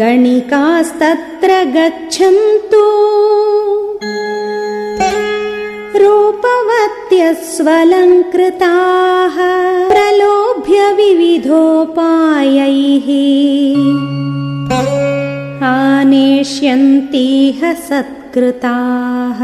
गणिकास्तत्र गच्छन्तु। रूपवत्यस्वलङ्कृताः प्रलोभ्य विविधोपायैः आनेष्यन्तीह सत्कृताः।